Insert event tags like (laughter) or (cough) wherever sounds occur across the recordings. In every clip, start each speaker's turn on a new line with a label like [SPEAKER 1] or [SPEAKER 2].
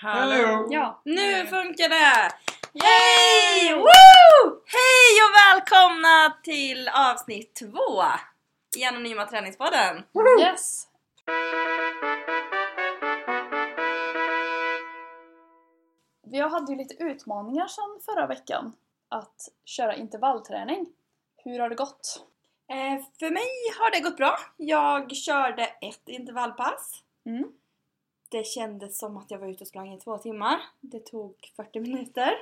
[SPEAKER 1] Hallå!
[SPEAKER 2] Ja.
[SPEAKER 1] Nu funkar det! Yay! Woo! Hej och välkomna till avsnitt två i Anonyma Träningspodden!
[SPEAKER 2] Yes! Vi hade ju lite utmaningar sedan förra veckan att köra intervallträning. Hur har det gått?
[SPEAKER 1] Eh, för mig har det gått bra. Jag körde ett intervallpass.
[SPEAKER 2] Mm.
[SPEAKER 1] Det kändes som att jag var ute och sprang i två timmar. Det tog 40 minuter.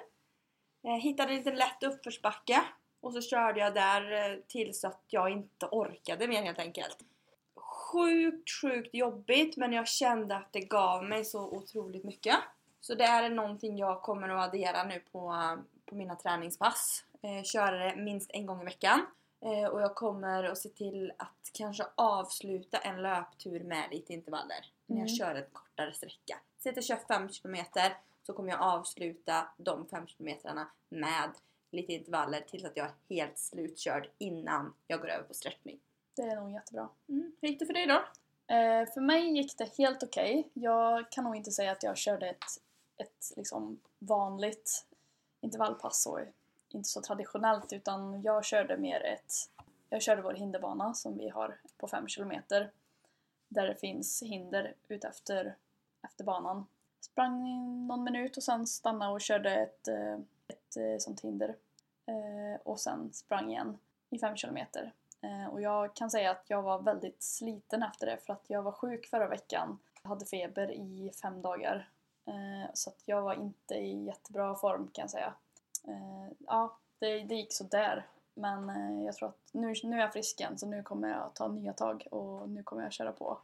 [SPEAKER 1] Jag hittade en liten lätt uppförsbacke och så körde jag där eh, tills att jag inte orkade mer helt enkelt. Sjukt, sjukt jobbigt men jag kände att det gav mig så otroligt mycket. Så det är någonting jag kommer att addera nu på, eh, på mina träningspass. Eh, köra det minst en gång i veckan. Eh, och jag kommer att se till att kanske avsluta en löptur med lite intervaller. När jag
[SPEAKER 2] Mm.
[SPEAKER 1] kör en kortare sträcka. Säg att jag kör 5 km så kommer jag avsluta de 5 kilometrarna med lite intervaller tills att jag är helt slutkörd innan jag går över på stretchning.
[SPEAKER 2] Det är nog jättebra.
[SPEAKER 1] Mm. Hur gick det för dig då?
[SPEAKER 2] Eh, för mig gick det helt okej. Jag kan nog inte säga att jag körde ett, ett liksom vanligt intervallpass så inte så traditionellt utan jag körde mer ett jag körde vår hinderbana som vi har på 5 kilometer där det finns hinder utefter efter banan. Sprang någon minut och sen stannade och körde ett, eh, ett eh, sånt hinder eh, och sen sprang igen i 5 kilometer. Och jag kan säga att jag var väldigt sliten efter det för att jag var sjuk förra veckan. Jag hade feber i fem dagar. Så att jag var inte i jättebra form kan jag säga. Eh, Ja, det, det gick så där. Men eh, jag tror att nu, nu är jag frisk igen så nu kommer jag ta nya tag och nu kommer jag köra på.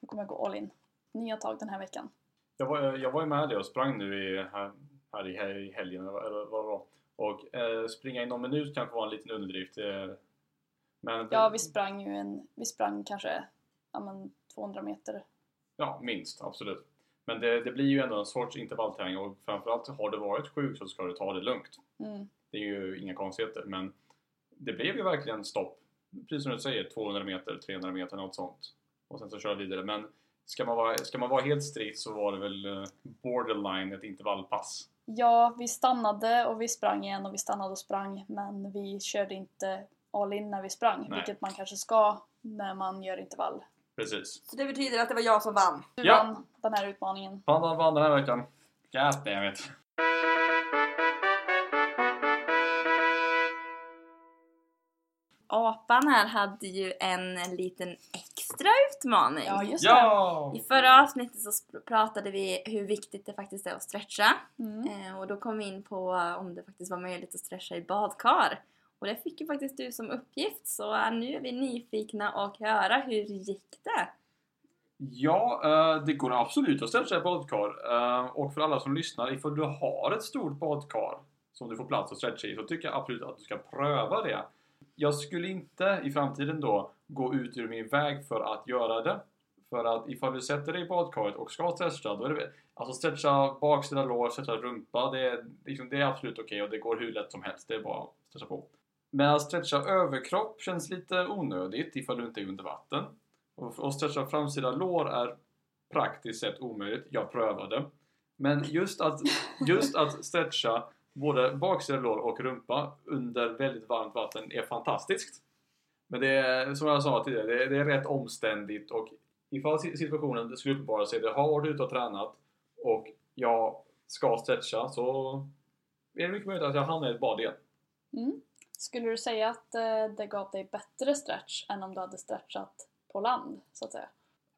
[SPEAKER 2] Nu kommer jag gå all in. Nya tag den här veckan.
[SPEAKER 3] Jag var, jag var ju med dig och sprang nu i, här, här i hel- i helgen eller vad eller vad det var. Och eh, springa i någon minut kanske var en liten underdrift. Eh, men
[SPEAKER 2] Ja, vi sprang ju en, vi sprang kanske ja, men 200 meter.
[SPEAKER 3] Ja, minst. Absolut. Men det, det blir ju ändå en sorts intervallträning och framförallt har du varit sjuk så ska du ta det lugnt.
[SPEAKER 2] Mm.
[SPEAKER 3] Det är ju inga konstigheter men det blev ju verkligen stopp. Precis som du säger, 200 meter, 300 meter, något sånt. Och sen så kör vidare. Men ska man vara, ska man vara helt strikt så var det väl eh, borderline ett intervallpass.
[SPEAKER 2] Ja, vi stannade och vi sprang igen och vi stannade och sprang men vi körde inte all in när vi sprang,
[SPEAKER 3] Nej.
[SPEAKER 2] vilket man kanske ska när man gör intervall.
[SPEAKER 3] Precis.
[SPEAKER 1] Så det betyder att det var jag som vann.
[SPEAKER 2] Du
[SPEAKER 3] Ja.
[SPEAKER 2] vann den här utmaningen.
[SPEAKER 3] Pandan vann den här veckan. God
[SPEAKER 1] Apan här hade ju en liten extra utmaning.
[SPEAKER 2] Ja, just
[SPEAKER 3] Ja!
[SPEAKER 1] I förra avsnittet så pratade vi hur viktigt det faktiskt är att stretcha.
[SPEAKER 2] det. Mm.
[SPEAKER 1] Eh, och då kom vi in på om det faktiskt var möjligt att stretcha i badkar. Och det fick ju faktiskt du som uppgift så nu är vi nyfikna och höra hur gick det?
[SPEAKER 3] Ja, eh, det går absolut att sig i badkar. Eh, Och för alla som lyssnar, ifall du har ett stort badkar som du får plats att stretcha i så tycker jag absolut att du ska pröva det. Jag skulle inte i framtiden då gå ut ur min väg för att göra det. För att ifall du sätter dig i badkaret och ska stretcha, då är det Alltså stretcha baksida lår, stretcha rumpa, det är, liksom, det är absolut okej och det går hur lätt som helst. Det är bara att stretcha på. Men att stretcha överkropp känns lite onödigt ifall du inte är under vatten. Och, att stretcha framsida lår är praktiskt sett omöjligt. Jag prövade. Men just att, just att stretcha både baksida lår och rumpa under väldigt varmt vatten är fantastiskt. Men det är, som jag sa tidigare, det är, det är rätt omständigt och ifall si- situationen skulle uppenbara sig, det har varit ute och tränat och jag ska stretcha så är det mycket möjligt att jag hamnar i ett bad igen.
[SPEAKER 2] Mm. Skulle du säga att eh, det gav dig bättre stretch än om du hade stretchat på land, så att säga?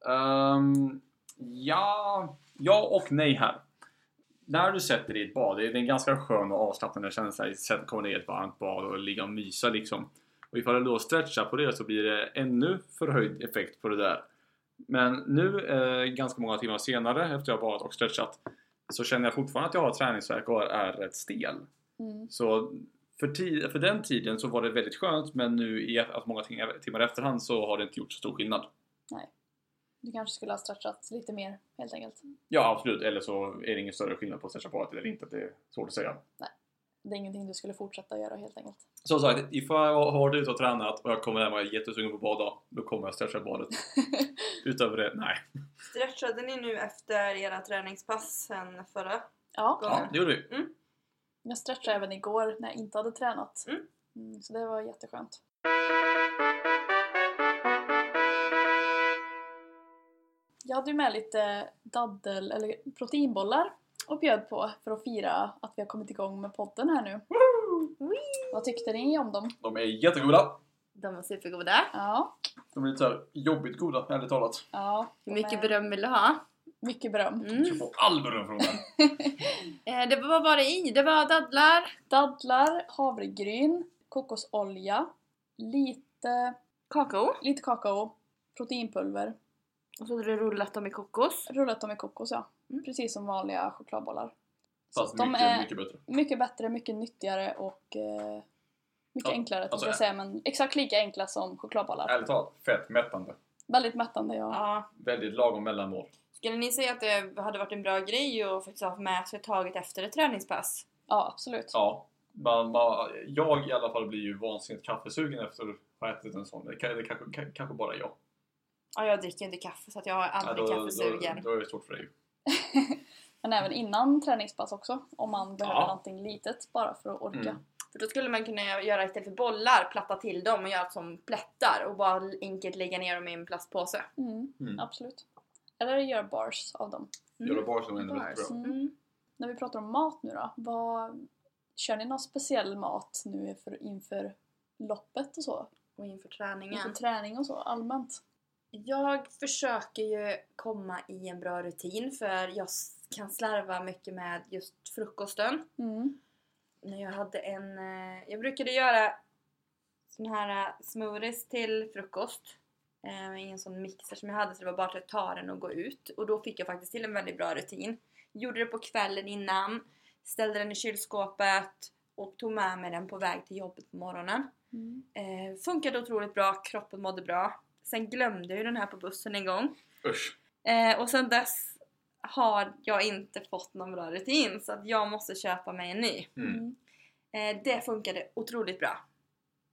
[SPEAKER 3] Ehm, ja, ja och nej här. När du sätter dig i ett bad, det är en ganska skön och avslappnande känsla att komma ner i ett varmt bad och ligga och mysa liksom. Och ifall du då stretchar på det så blir det ännu förhöjd effekt på det där. Men nu, eh, ganska många timmar senare efter jag badat och stretchat, så känner jag fortfarande att jag har träningsvärk och är rätt stel.
[SPEAKER 2] Mm.
[SPEAKER 3] Så för, för den tiden så var det väldigt skönt men nu i alltså många tim- timmar efterhand så har det inte gjort så stor skillnad.
[SPEAKER 2] Du kanske skulle ha stretchat lite mer, helt enkelt.
[SPEAKER 3] Ja absolut, eller så är det ingen större skillnad på att stretcha på det eller inte. Det är svårt att säga.
[SPEAKER 2] det är ingenting du skulle fortsätta göra helt enkelt.
[SPEAKER 3] Som sagt, ifall jag har varit ute och tränat och jag kommer hem och är jättesugen på att bada, då kommer jag stretcha badet. (laughs) Utöver det, nej.
[SPEAKER 1] Stretchade ni nu efter era träningspass sen förra
[SPEAKER 2] Ja,
[SPEAKER 1] gången?
[SPEAKER 3] Ja, det gjorde vi.
[SPEAKER 2] jag stretchade även igår när jag inte hade tränat.
[SPEAKER 1] Mm.
[SPEAKER 2] Mm, så det var jätteskönt. Hade ju med lite daddel eller proteinbollar och bjöd på för att fira att vi har kommit igång med podden här nu. Vad tyckte ni om dem?
[SPEAKER 3] De är jättegoda.
[SPEAKER 1] De var supergoda.
[SPEAKER 2] Ja,
[SPEAKER 3] De är lite såhär jobbigt goda, ärligt talat.
[SPEAKER 2] ja.
[SPEAKER 1] Hur mycket
[SPEAKER 2] är-
[SPEAKER 1] beröm vill du ha?
[SPEAKER 2] Mycket beröm.
[SPEAKER 3] Du
[SPEAKER 1] Mm.
[SPEAKER 3] ska få all beröm från mig. (laughs)
[SPEAKER 1] Eh, det var, vad var det i? Det var dadlar,
[SPEAKER 2] Dadlar, havregryn, kokosolja, lite,
[SPEAKER 1] kakao
[SPEAKER 2] lite kakao, proteinpulver,
[SPEAKER 1] och så hade du rullat dem i kokos.
[SPEAKER 2] rullat dem i kokos ja.
[SPEAKER 1] Mm.
[SPEAKER 2] Precis som vanliga chokladbollar. Så
[SPEAKER 3] Fast
[SPEAKER 2] de
[SPEAKER 3] mycket,
[SPEAKER 2] är
[SPEAKER 3] mycket bättre.
[SPEAKER 2] mycket bättre, mycket nyttigare och eh, mycket
[SPEAKER 3] Ja,
[SPEAKER 2] enklare
[SPEAKER 3] alltså,
[SPEAKER 2] jag säga men exakt lika enkla som chokladbollar.
[SPEAKER 3] Ärligt talat, fett mättande.
[SPEAKER 2] Väldigt mättande ja.
[SPEAKER 1] Ja.
[SPEAKER 3] Väldigt lagom mellanmål.
[SPEAKER 1] Skulle ni säga att det hade varit en bra grej att faktiskt ha med sig taget efter ett träningspass?
[SPEAKER 2] Ja absolut.
[SPEAKER 3] Ja. Man, man, jag i alla fall blir ju vansinnigt kaffesugen efter att ha ätit en sån. Det, kan- det kanske, kan- kanske bara jag.
[SPEAKER 1] Ja, jag dricker inte kaffe så att jag är
[SPEAKER 3] Ja,
[SPEAKER 1] aldrig
[SPEAKER 3] då,
[SPEAKER 1] kaffesugen.
[SPEAKER 3] då, då är det svårt för dig. (laughs)
[SPEAKER 2] Men även innan träningspass också om man behöver
[SPEAKER 3] Ja.
[SPEAKER 2] någonting litet bara för att orka.
[SPEAKER 3] Mm.
[SPEAKER 1] För då skulle man kunna göra istället för bollar, platta till dem och göra som plättar och bara enkelt lägga ner dem i en plastpåse.
[SPEAKER 2] Mm.
[SPEAKER 3] Mm.
[SPEAKER 2] Absolut. Eller göra bars av dem.
[SPEAKER 3] Göra bars som är ännu
[SPEAKER 1] Bars.
[SPEAKER 3] bättre.
[SPEAKER 2] Mm.
[SPEAKER 1] Mm.
[SPEAKER 2] När vi pratar om mat nu då, vad, kör ni någon speciell mat nu för, inför loppet och så?
[SPEAKER 1] Och inför träningen.
[SPEAKER 2] Inför träning och så allmänt?
[SPEAKER 1] Jag försöker ju komma i en bra rutin för jag kan slarva mycket med just frukosten.
[SPEAKER 2] Mm.
[SPEAKER 1] När jag hade en... eh, Jag brukade göra sån här eh, smoothies till frukost. eh, I en sån mixer som jag hade så det var bara att ta den och gå ut. Och då fick jag faktiskt till en väldigt bra rutin. Gjorde det på kvällen innan, ställde den i kylskåpet och tog med mig den på väg till jobbet på morgonen.
[SPEAKER 2] Mm.
[SPEAKER 1] Eh, funkade otroligt bra, kroppen mådde bra. Sen glömde jag ju den här på bussen en gång.
[SPEAKER 3] Usch.
[SPEAKER 1] Eh, och sen dess har jag inte fått någon bra rutin så att jag måste köpa mig en ny.
[SPEAKER 3] Mm.
[SPEAKER 2] Mm.
[SPEAKER 1] Eh, det funkade otroligt bra.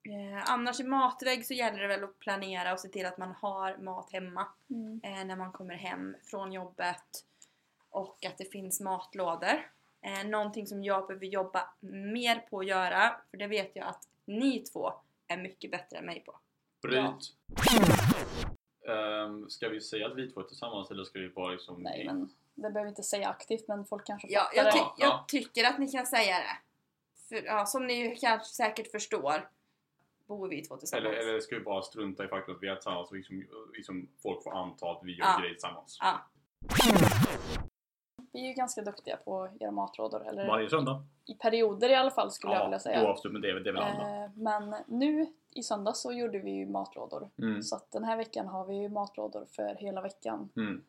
[SPEAKER 1] Eh, annars i matvägg så gäller det väl att planera och se till att man har mat hemma
[SPEAKER 2] Mm.
[SPEAKER 1] eh, när man kommer hem från jobbet. Och att det finns matlådor. Eh, någonting som jag behöver jobba mer på att göra, för det vet jag att ni två är mycket bättre än mig på.
[SPEAKER 3] Bryt. Ehm, ska vi säga att vi två är tillsammans eller ska vi bara liksom...
[SPEAKER 2] Nej men det behöver vi inte säga aktivt men folk kanske
[SPEAKER 1] Ja,
[SPEAKER 2] fattar
[SPEAKER 1] jag,
[SPEAKER 2] det.
[SPEAKER 3] Ja,
[SPEAKER 1] jag
[SPEAKER 3] ja.
[SPEAKER 1] tycker att ni kan säga det. För, ja, som ni kanske säkert förstår bor vi två tillsammans.
[SPEAKER 3] Eller, eller ska vi bara strunta i faktum att vi är tillsammans och liksom, liksom folk får anta att vi gör
[SPEAKER 1] Ja.
[SPEAKER 3] grejer tillsammans?
[SPEAKER 1] Ja.
[SPEAKER 2] Vi är ju ganska duktiga på att göra matlådor. Eller
[SPEAKER 3] Varje söndag?
[SPEAKER 2] i perioder i alla fall skulle jag vilja
[SPEAKER 3] Ja,
[SPEAKER 2] säga.
[SPEAKER 3] oavsett men det är, det är väl alla.
[SPEAKER 2] Eh, men nu i söndags så gjorde vi ju matlådor.
[SPEAKER 3] Mm.
[SPEAKER 2] Så att den här veckan har vi ju matlådor för hela veckan.
[SPEAKER 3] Mm.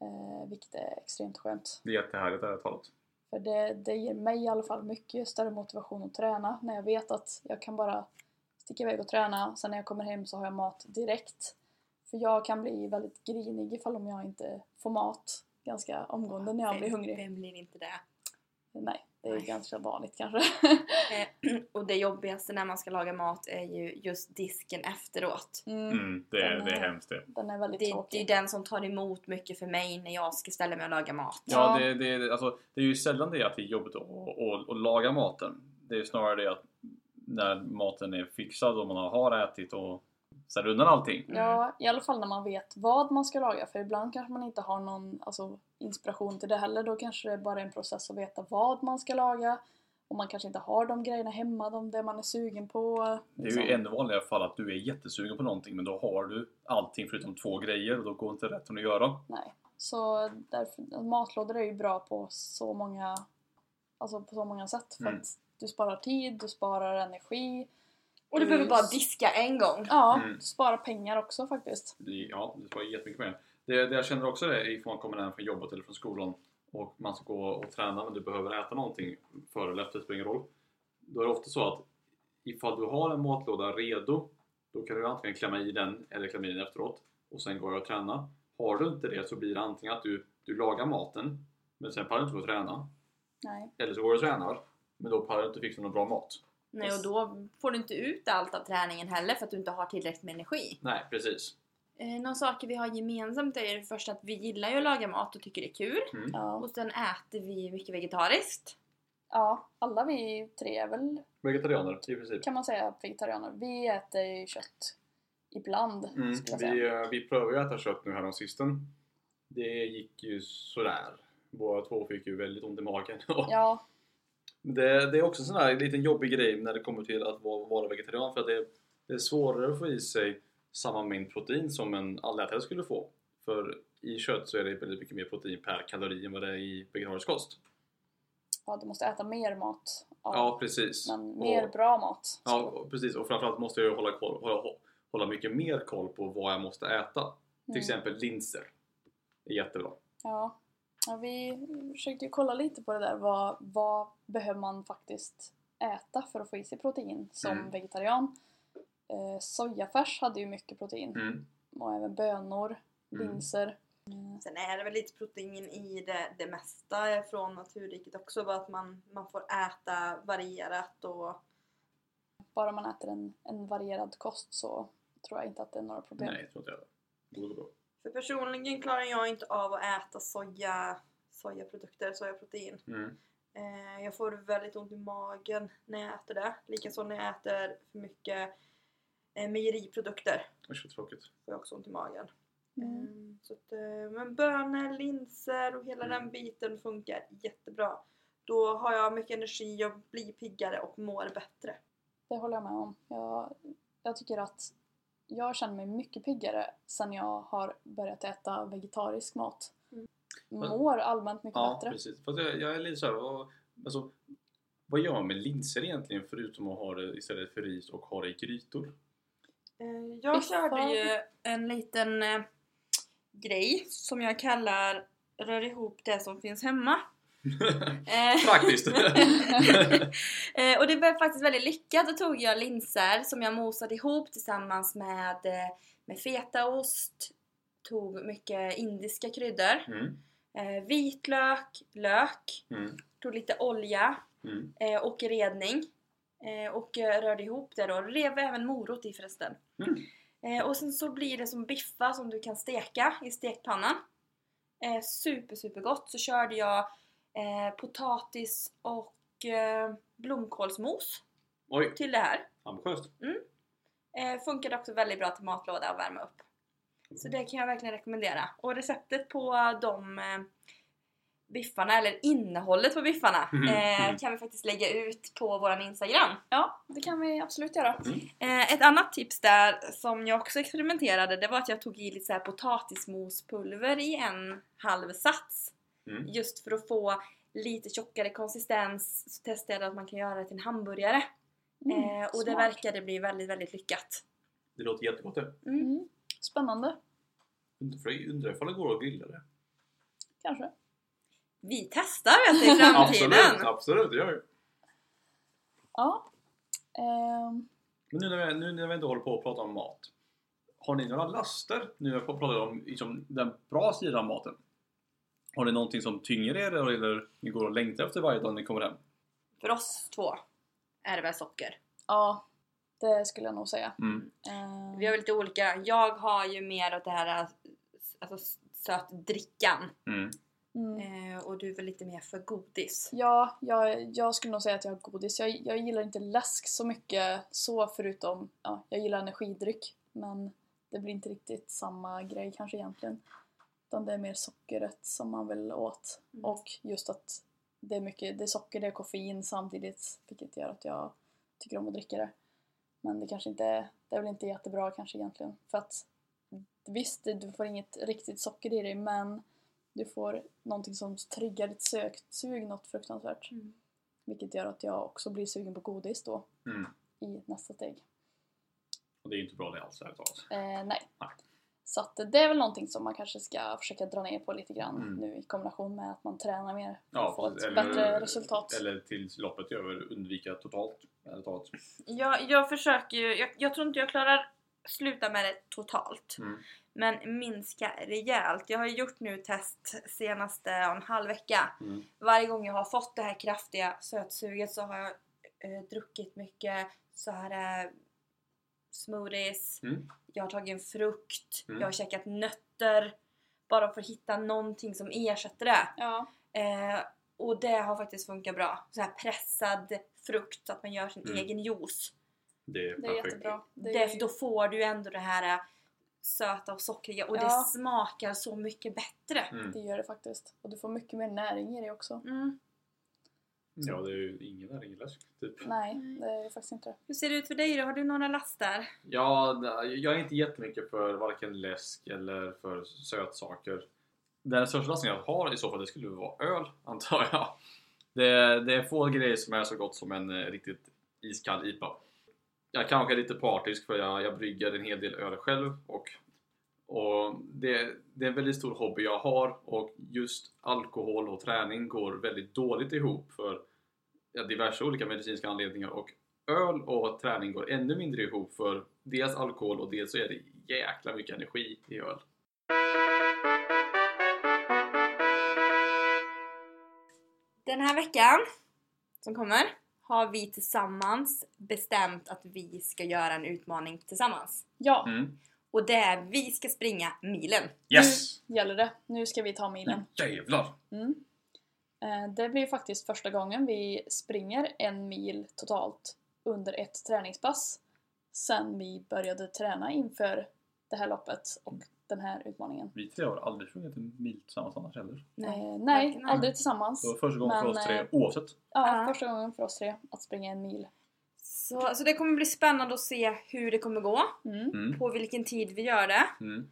[SPEAKER 2] Eh, vilket är extremt skönt.
[SPEAKER 3] Det är jättehärligt ärligt talat.
[SPEAKER 2] För det, det ger mig i alla fall mycket större motivation att träna. När jag vet att jag kan bara sticka iväg och träna. Sen när jag kommer hem så har jag mat direkt. För jag kan bli väldigt grinig ifall om jag inte får mat ganska omgående när jag blir
[SPEAKER 1] Vem-
[SPEAKER 2] hungrig.
[SPEAKER 1] Vem blir inte det?
[SPEAKER 2] Nej, det är
[SPEAKER 1] Nej.
[SPEAKER 2] ganska vanligt kanske. (laughs)
[SPEAKER 1] Eh, (clears throat) och det jobbigaste när man ska laga mat är ju just disken efteråt.
[SPEAKER 2] Mm.
[SPEAKER 3] Mm, det, är,
[SPEAKER 2] Den
[SPEAKER 3] det är
[SPEAKER 2] är-
[SPEAKER 3] hemskt det.
[SPEAKER 2] Den är väldigt
[SPEAKER 1] Det, det
[SPEAKER 2] tråkig.
[SPEAKER 1] är den som tar emot mycket för mig när jag ska ställa mig och laga mat.
[SPEAKER 3] Ja,
[SPEAKER 2] Ja.
[SPEAKER 3] det, det, alltså, det är ju sällan det att det är jobbigt att, att, att laga maten. Det är ju snarare det att när maten är fixad och man har ätit och sen undan allting.
[SPEAKER 2] Ja, i alla fall när man vet vad man ska laga. För ibland kanske man inte har någon alltså, inspiration till det heller. Då kanske det är bara en process att veta vad man ska laga. Och man kanske inte har de grejerna hemma, de, det man är sugen på.
[SPEAKER 3] Det är ju ännu vanligare fall att du är jättesugen på någonting men då har du allting förutom två grejer och då går inte rätt att göra.
[SPEAKER 2] Nej. Så därför, matlådor är ju bra på så många, alltså på så många sätt. För
[SPEAKER 3] Mm.
[SPEAKER 2] att du sparar tid, du sparar energi.
[SPEAKER 1] Och du behöver bara diska en gång.
[SPEAKER 2] Ja,
[SPEAKER 3] Mm.
[SPEAKER 2] du sparar pengar också faktiskt.
[SPEAKER 3] Ja, det sparar jättemycket mer. Det, det jag känner också det är ifall man kommer hem från jobbet eller från skolan och man ska gå och träna men du behöver äta någonting före eller efter, det spelar ingen roll. Då är det ofta så att ifall du har en matlåda redo då kan du antingen klämma i den eller klämma i den efteråt och sen går jag och träna. Har du inte det så blir det antingen att du, du lagar maten men sen pallar du inte gå och träna
[SPEAKER 2] Nej.
[SPEAKER 3] eller så går du och tränar Men då pallar du inte fixa någon bra mat.
[SPEAKER 1] Nej, och då får du inte ut allt av träningen heller för att du inte har tillräckligt med energi.
[SPEAKER 3] Nej, precis.
[SPEAKER 1] Eh, några saker vi har gemensamt är det första att vi gillar ju att laga mat och tycker det är kul.
[SPEAKER 3] Mm.
[SPEAKER 2] Ja.
[SPEAKER 1] Och sen äter vi mycket vegetariskt.
[SPEAKER 2] ja, alla vi tre är väl,
[SPEAKER 3] Vegetarianer i princip.
[SPEAKER 2] kan man säga, vegetarianer. Vi äter ju kött ibland,
[SPEAKER 3] Mm. Vi, eh, vi prövade ju att äta kött nu här sisten. Det gick ju sådär. Båda två fick ju väldigt ont i magen. (laughs)
[SPEAKER 2] Ja,
[SPEAKER 3] Det, det är också en sån här liten jobbig grej när det kommer till att vara, vara vegetarian för att det, det är svårare att få i sig samma mängd protein som en allätare skulle få. För i kött så är det väldigt mycket mer protein per kalori än vad det är i vegetarisk kost.
[SPEAKER 2] ja, du måste äta mer mat. Ja,
[SPEAKER 3] Ja, precis.
[SPEAKER 2] Men mer
[SPEAKER 3] och,
[SPEAKER 2] bra mat.
[SPEAKER 3] Ja, och precis. Och framförallt måste jag hålla, koll, hålla, hålla mycket mer koll på vad jag måste äta. Till
[SPEAKER 2] Mm.
[SPEAKER 3] exempel linser. Det är jättebra.
[SPEAKER 2] Ja. Ja, vi försökte ju kolla lite på det där. Vad, vad behöver man faktiskt äta för att få i sig protein som
[SPEAKER 3] Mm.
[SPEAKER 2] vegetarian? Eh, sojafärs hade ju mycket protein.
[SPEAKER 3] Mm.
[SPEAKER 2] Och även bönor,
[SPEAKER 3] Mm.
[SPEAKER 2] linser.
[SPEAKER 1] Sen är det väl lite protein i det, det mesta från naturriket också. Bara att man, man får äta varierat och
[SPEAKER 2] Bara man äter en, en varierad kost så tror jag inte att det är några problem.
[SPEAKER 3] Nej, jag tror inte jag det. borde gå bra.
[SPEAKER 1] För personligen klarar jag inte av att äta soja, sojaprodukter, sojaprotein.
[SPEAKER 3] Mm.
[SPEAKER 1] Eh, jag får väldigt ont i magen när jag äter det. Likaså när jag äter för mycket eh, mejeriprodukter
[SPEAKER 3] Usch vad tråkigt.
[SPEAKER 1] får jag också ont i magen.
[SPEAKER 2] Mm.
[SPEAKER 1] Mm, så att, eh, men bönor, linser och hela
[SPEAKER 3] Mm.
[SPEAKER 1] den biten funkar jättebra. Då har jag mycket energi, jag blir piggare och mår bättre.
[SPEAKER 2] Det håller jag med om. Jag, jag tycker att jag känner mig mycket piggare sen jag har börjat äta vegetarisk mat.
[SPEAKER 1] Mm.
[SPEAKER 2] Mår allmänt mycket
[SPEAKER 3] Ja,
[SPEAKER 2] bättre.
[SPEAKER 3] precis. Fast jag, jag är lite såhär, vad, alltså, vad gör man med linser egentligen förutom att ha det istället för ris och ha det i grytor?
[SPEAKER 1] Eh, jag körde ju en liten eh, grej som jag kallar rör ihop det som finns hemma. Eh,
[SPEAKER 3] Praktiskt! (laughs)
[SPEAKER 1] Eh, och det var faktiskt väldigt lyckat. Då tog jag linser som jag mosade ihop tillsammans med, eh, med fetaost, tog mycket indiska kryddor,
[SPEAKER 3] mm.
[SPEAKER 1] eh, vitlök, lök,
[SPEAKER 3] Mm.
[SPEAKER 1] tog lite olja
[SPEAKER 3] Mm.
[SPEAKER 1] eh, och redning eh, och eh, rörde ihop det då. Rev även morot i förresten.
[SPEAKER 3] Mm.
[SPEAKER 1] Eh, och sen så blir det som biffar som du kan steka i stekpannan. Eh, super super gott. Så körde jag eh, potatis och eh, blomkålsmos
[SPEAKER 3] Oj,
[SPEAKER 1] till det här.
[SPEAKER 3] ambitiöst.
[SPEAKER 1] Eh, funkade också väldigt bra till matlåda och värma upp. Så det kan jag verkligen rekommendera. Och receptet på de eh, biffarna, eller innehållet på biffarna,
[SPEAKER 3] Mhm,
[SPEAKER 1] eh,
[SPEAKER 3] mm.
[SPEAKER 1] kan vi faktiskt lägga ut på våran Instagram.
[SPEAKER 2] Ja, det kan vi absolut göra.
[SPEAKER 3] Mm.
[SPEAKER 1] Eh, ett annat tips där som jag också experimenterade det var att jag tog i lite så här potatismospulver i en halv sats.
[SPEAKER 3] Mm.
[SPEAKER 1] Just för att få lite tjockare konsistens så testade jag att man kan göra det till en hamburgare.
[SPEAKER 2] Mm,
[SPEAKER 1] eh, och det
[SPEAKER 2] smart.
[SPEAKER 1] verkade bli väldigt, väldigt lyckat.
[SPEAKER 3] Det låter jättegott det.
[SPEAKER 2] Mm. Spännande,
[SPEAKER 3] Undrar ifall det går att grilla det?
[SPEAKER 2] kanske.
[SPEAKER 1] Vi testar vet du, i framtiden!
[SPEAKER 3] Absolut, absolut, det gör vi.
[SPEAKER 2] Ja. Ehm,
[SPEAKER 3] Men nu när, vi, nu när vi ändå håller på att prata om mat. Har ni några laster? Nu när vi pratar om liksom, den bra sidan av maten. Har ni någonting som tynger er eller ni går och längtar efter varje dag ni kommer hem?
[SPEAKER 1] För oss två är det väl socker.
[SPEAKER 2] ja, det skulle jag nog säga.
[SPEAKER 3] Mm.
[SPEAKER 2] Ehm,
[SPEAKER 1] Vi har väl lite olika. Jag har ju mer åt det här alltså, sötdrickan.
[SPEAKER 3] Mm.
[SPEAKER 2] mm.
[SPEAKER 1] Eh, och du är väl lite mer för godis.
[SPEAKER 2] Ja, jag, jag skulle nog säga att jag har godis. Jag, jag gillar inte läsk så mycket så förutom, ja, jag gillar energidryck. Men det blir inte riktigt samma grej kanske egentligen. Utan det är mer sockret som man vill åt.
[SPEAKER 1] Mm.
[SPEAKER 2] Och just att det är mycket, det är socker, det är koffein samtidigt. Vilket gör att jag tycker om att dricka det. Men det kanske inte, det är väl inte jättebra kanske egentligen. För att visst, du får inget riktigt socker i dig men du får någonting som triggar ditt söksug något fruktansvärt.
[SPEAKER 1] Mm.
[SPEAKER 2] Vilket gör att jag också blir sugen på godis då
[SPEAKER 3] Mm.
[SPEAKER 2] i nästa steg.
[SPEAKER 3] Och det är inte bra det alls ärligt talat.
[SPEAKER 2] Eh, nej.
[SPEAKER 3] Nej.
[SPEAKER 2] Så att det är väl någonting som man kanske ska försöka dra ner på lite grann
[SPEAKER 3] Mm.
[SPEAKER 2] nu i kombination med att man tränar mer för
[SPEAKER 3] Ja,
[SPEAKER 2] att få ett bättre resultat.
[SPEAKER 3] Eller tills loppet är över undvika totalt talat.
[SPEAKER 1] Jag, jag försöker ju, jag, jag tror inte jag klarar sluta med det totalt.
[SPEAKER 3] Mm.
[SPEAKER 1] Men minska rejält. Jag har gjort nu test senaste en halv vecka.
[SPEAKER 3] Mm.
[SPEAKER 1] Varje gång jag har fått det här kraftiga sötsuget så har jag eh, druckit mycket så här eh, smoothies,
[SPEAKER 3] Mm.
[SPEAKER 1] jag har tagit en frukt,
[SPEAKER 3] Mm.
[SPEAKER 1] jag har käkat nötter. Bara för att hitta någonting som ersätter det.
[SPEAKER 2] Ja.
[SPEAKER 1] Eh, och det har faktiskt funkat bra. Så här pressad frukt så att man gör sin
[SPEAKER 3] Mm.
[SPEAKER 1] egen juice.
[SPEAKER 3] Det är
[SPEAKER 2] Det är
[SPEAKER 3] perfekt.
[SPEAKER 2] jättebra. Det
[SPEAKER 1] Det,
[SPEAKER 2] är,
[SPEAKER 1] då får du ändå det här eh, söta och sockriga och det
[SPEAKER 2] Ja.
[SPEAKER 1] smakar så mycket bättre.
[SPEAKER 3] Mm.
[SPEAKER 2] det gör det faktiskt. Och du får mycket mer näring i det också.
[SPEAKER 1] Mm.
[SPEAKER 3] Ja, det är ju ingen näring i läsk. Typ.
[SPEAKER 2] Nej, det är faktiskt inte det.
[SPEAKER 1] Hur ser det ut för dig då? Har du några laster?
[SPEAKER 3] Ja, jag är inte jättemycket för varken läsk eller för sötsaker. Den största lastningen jag har i så fall det skulle vara öl, antar jag. Det, det är få grejer som är så gott som en eh, riktigt iskall IPA. Jag kanske är lite partisk för jag, jag brygger en hel del öl själv och, och det, det är en väldigt stor hobby jag har och just alkohol och träning går väldigt dåligt ihop för ja, diverse olika medicinska anledningar och öl och träning går ännu mindre ihop för dels alkohol och dels så är det jäkla mycket energi i öl.
[SPEAKER 1] Den här veckan som kommer har vi tillsammans bestämt att vi ska göra en utmaning tillsammans.
[SPEAKER 2] Ja,
[SPEAKER 3] Mm.
[SPEAKER 1] Och det är vi ska springa milen.
[SPEAKER 3] Yes!
[SPEAKER 2] nu gäller det. Nu ska vi ta milen.
[SPEAKER 3] Jävlar!
[SPEAKER 2] Mm. Eh, Det blir faktiskt första gången vi springer en mil totalt under ett träningspass sen vi började träna inför det här loppet och den här utmaningen.
[SPEAKER 3] Vi tre har aldrig sjungit en mil tillsammans annars heller.
[SPEAKER 2] Nej,
[SPEAKER 1] varken
[SPEAKER 2] aldrig tillsammans.
[SPEAKER 3] Det var första gången för
[SPEAKER 2] Men,
[SPEAKER 3] oss tre
[SPEAKER 2] eh,
[SPEAKER 3] oavsett.
[SPEAKER 2] Ja,
[SPEAKER 1] Ja.
[SPEAKER 2] första gången för oss tre att springa en mil.
[SPEAKER 1] Så, så det kommer bli spännande att se hur det kommer gå.
[SPEAKER 2] Mm.
[SPEAKER 3] Mm.
[SPEAKER 1] På vilken tid vi gör det.
[SPEAKER 3] Mm.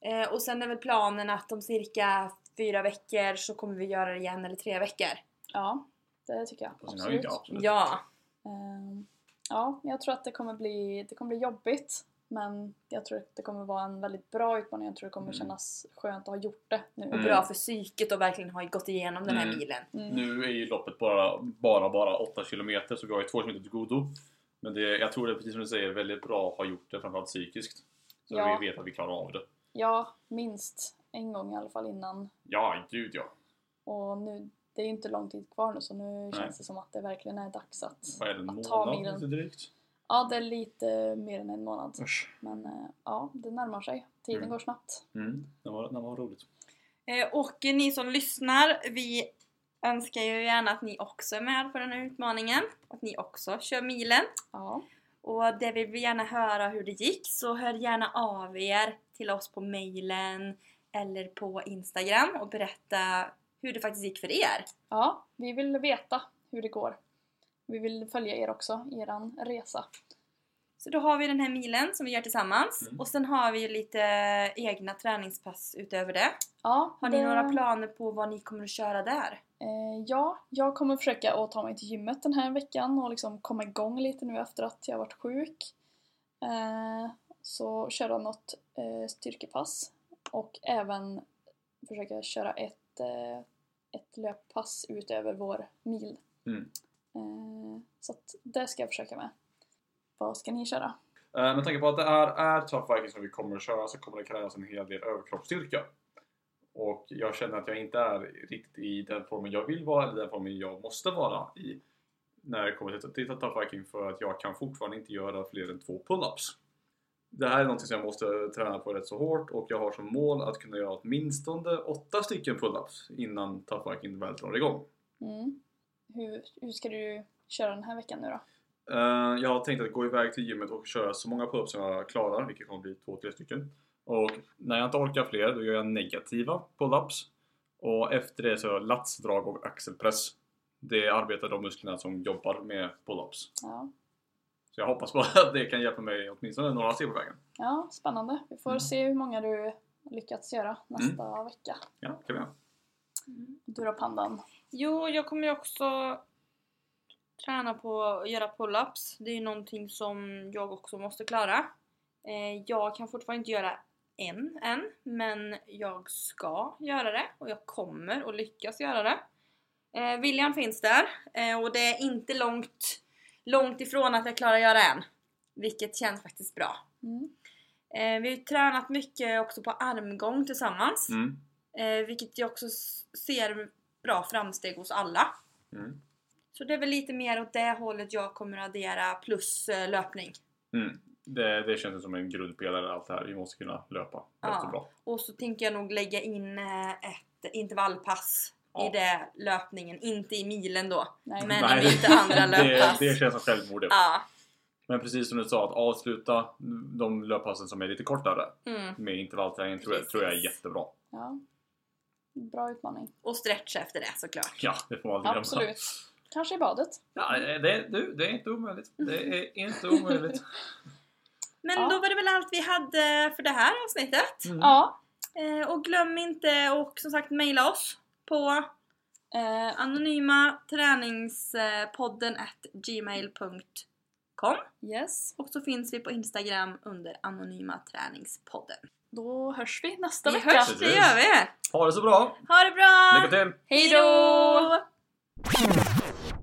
[SPEAKER 1] Eh, och sen är väl planen att om cirka fyra veckor så kommer vi göra det igen, eller tre veckor.
[SPEAKER 2] Ja, det tycker jag. Absolut.
[SPEAKER 3] inte absolut.
[SPEAKER 1] Ja!
[SPEAKER 2] Ehm, Ja, jag tror att det kommer bli, det kommer bli jobbigt. Men jag tror att det kommer vara en väldigt bra utmaning. Jag tror det kommer
[SPEAKER 3] Mm.
[SPEAKER 2] kännas skönt att ha gjort det nu.
[SPEAKER 1] Och
[SPEAKER 3] Mm.
[SPEAKER 1] bra för psyket och verkligen ha gått igenom den här
[SPEAKER 3] Mm.
[SPEAKER 1] milen.
[SPEAKER 2] Mm.
[SPEAKER 3] Nu är ju loppet bara, bara, bara 8 km så vi har ju 2 km till godo. Men det, jag tror det är precis som du säger väldigt bra att ha gjort det framförallt psykiskt. Så
[SPEAKER 2] Ja.
[SPEAKER 3] vi vet att vi klarar av det.
[SPEAKER 2] Ja, minst en gång i alla fall innan.
[SPEAKER 3] Ja, gud ja.
[SPEAKER 2] Och nu, det är ju inte lång tid kvar nu så nu
[SPEAKER 3] Nej.
[SPEAKER 2] känns det som att det verkligen är dags att...
[SPEAKER 3] Vad är det, en
[SPEAKER 2] Att ta
[SPEAKER 3] månad
[SPEAKER 2] milen.
[SPEAKER 3] lite drygt?
[SPEAKER 2] Ja, det är lite mer än en månad.
[SPEAKER 3] Usch.
[SPEAKER 2] Men eh, ja, det närmar sig. Tiden
[SPEAKER 3] Mm.
[SPEAKER 2] går snabbt.
[SPEAKER 3] Mm. Det var, det var roligt.
[SPEAKER 1] Eh, och ni som lyssnar, vi önskar ju gärna att ni också är med på den här utmaningen. Att ni också kör milen.
[SPEAKER 2] Ja.
[SPEAKER 1] Och det vill vi gärna höra hur det gick, så hör gärna av er till oss på mailen eller på Instagram och berätta hur det faktiskt gick för er.
[SPEAKER 2] ja, vi vill veta hur det går. Vi vill följa er också, eran resa.
[SPEAKER 1] Så då har vi den här milen som vi gör tillsammans
[SPEAKER 3] Mm.
[SPEAKER 1] och sen har vi ju lite egna träningspass utöver det.
[SPEAKER 2] Ja,
[SPEAKER 1] Har ni
[SPEAKER 2] det-
[SPEAKER 1] några planer på vad ni kommer att köra där?
[SPEAKER 2] Eh, ja, jag kommer försöka att ta mig till gymmet den här veckan och liksom komma igång lite nu efter att jag varit sjuk. Eh, så köra något eh, styrkepass och även försöka köra ett, eh, ett löppass utöver vår mil.
[SPEAKER 3] Mm.
[SPEAKER 2] Eh, så att det ska jag försöka med. Vad ska ni köra?
[SPEAKER 3] Eh, Med tanke på att det är, är tough Viking som vi kommer att köra så kommer det krävas en hel del överkroppsstyrka. Och jag känner att jag inte är riktigt i den formen jag vill vara eller den formen jag måste vara i när det kommer till, till tough Viking för att jag kan fortfarande inte göra fler än två pull-ups. Det här är något som jag måste träna på rätt så hårt och jag har som mål att kunna göra åtminstone åtta stycken pull-ups innan tough Viking väl drar igång.
[SPEAKER 2] Mm. Hur, hur ska du köra den här veckan nu då?
[SPEAKER 3] Eh, jag har tänkt att gå iväg till gymmet och köra så många pull-ups som jag klarar, vilket kommer bli två, tre stycken. Och när jag inte orkar fler, då gör jag negativa pull-ups. Och efter det så latsdrag och axelpress. Det arbetar de musklerna som jobbar med pull-ups.
[SPEAKER 2] Ja,
[SPEAKER 3] Så jag hoppas på att det kan hjälpa mig åtminstone några steg på vägen.
[SPEAKER 2] ja spännande. Vi får
[SPEAKER 3] Mm.
[SPEAKER 2] se hur många du lyckats göra nästa vecka.
[SPEAKER 3] Ja, kan vi göra.
[SPEAKER 2] Du då Pandan?
[SPEAKER 1] Jo, jag kommer ju också träna på att göra pull-ups. Det är ju någonting som jag också måste klara. Eh, jag kan fortfarande inte göra en än, men jag ska göra det och jag kommer att lyckas göra det. Eh, viljan finns där eh, och det är inte långt, långt ifrån att jag klarar att göra en. Vilket känns faktiskt bra.
[SPEAKER 2] Mm.
[SPEAKER 1] Eh, vi har ju tränat mycket också på armgång tillsammans.
[SPEAKER 3] Mm.
[SPEAKER 1] Eh, vilket jag också ser bra framsteg hos alla.
[SPEAKER 3] Mm.
[SPEAKER 1] Så det är väl lite mer åt det hållet jag kommer att addera plus eh, löpning.
[SPEAKER 3] Mm. Det, det känns som en grundpelare allt det här. Vi måste kunna löpa
[SPEAKER 1] Ja.
[SPEAKER 3] bra.
[SPEAKER 1] Och så tänker jag nog lägga in eh, ett intervallpass
[SPEAKER 3] Ja.
[SPEAKER 1] i det löpningen. Inte i milen då.
[SPEAKER 2] Nej.
[SPEAKER 1] Men
[SPEAKER 3] Nej,
[SPEAKER 1] i mitt andra (laughs)
[SPEAKER 3] det,
[SPEAKER 1] löppass.
[SPEAKER 3] det känns som självmord. det.
[SPEAKER 1] Ja.
[SPEAKER 3] Men precis som du sa, att avsluta de löppassen som är lite kortare
[SPEAKER 1] Mm.
[SPEAKER 3] med intervallträning tror jag, tror jag är jättebra.
[SPEAKER 2] Ja. Bra utmaning.
[SPEAKER 1] Och stretcha efter det såklart.
[SPEAKER 3] Ja, det får man aldrig glömma.
[SPEAKER 2] Absolut. Kanske i badet.
[SPEAKER 3] Ja, det, du, det är inte omöjligt. Det är inte omöjligt. (laughs)
[SPEAKER 1] Men
[SPEAKER 2] Ja.
[SPEAKER 1] då var det väl allt vi hade för det här avsnittet.
[SPEAKER 3] Mm.
[SPEAKER 2] Ja.
[SPEAKER 1] Eh, och glöm inte och som sagt mejla oss på
[SPEAKER 2] Eh,
[SPEAKER 1] anonyma träningspodden at gmail.com
[SPEAKER 2] yes.
[SPEAKER 1] och så finns vi på Instagram under anonyma träningspodden.
[SPEAKER 2] Då hörs vi nästa
[SPEAKER 1] Vi
[SPEAKER 2] vecka.
[SPEAKER 1] hörs, det gör vi!
[SPEAKER 3] Ha det så bra!
[SPEAKER 1] Ha det bra!
[SPEAKER 3] Lycka till!
[SPEAKER 1] Hej då!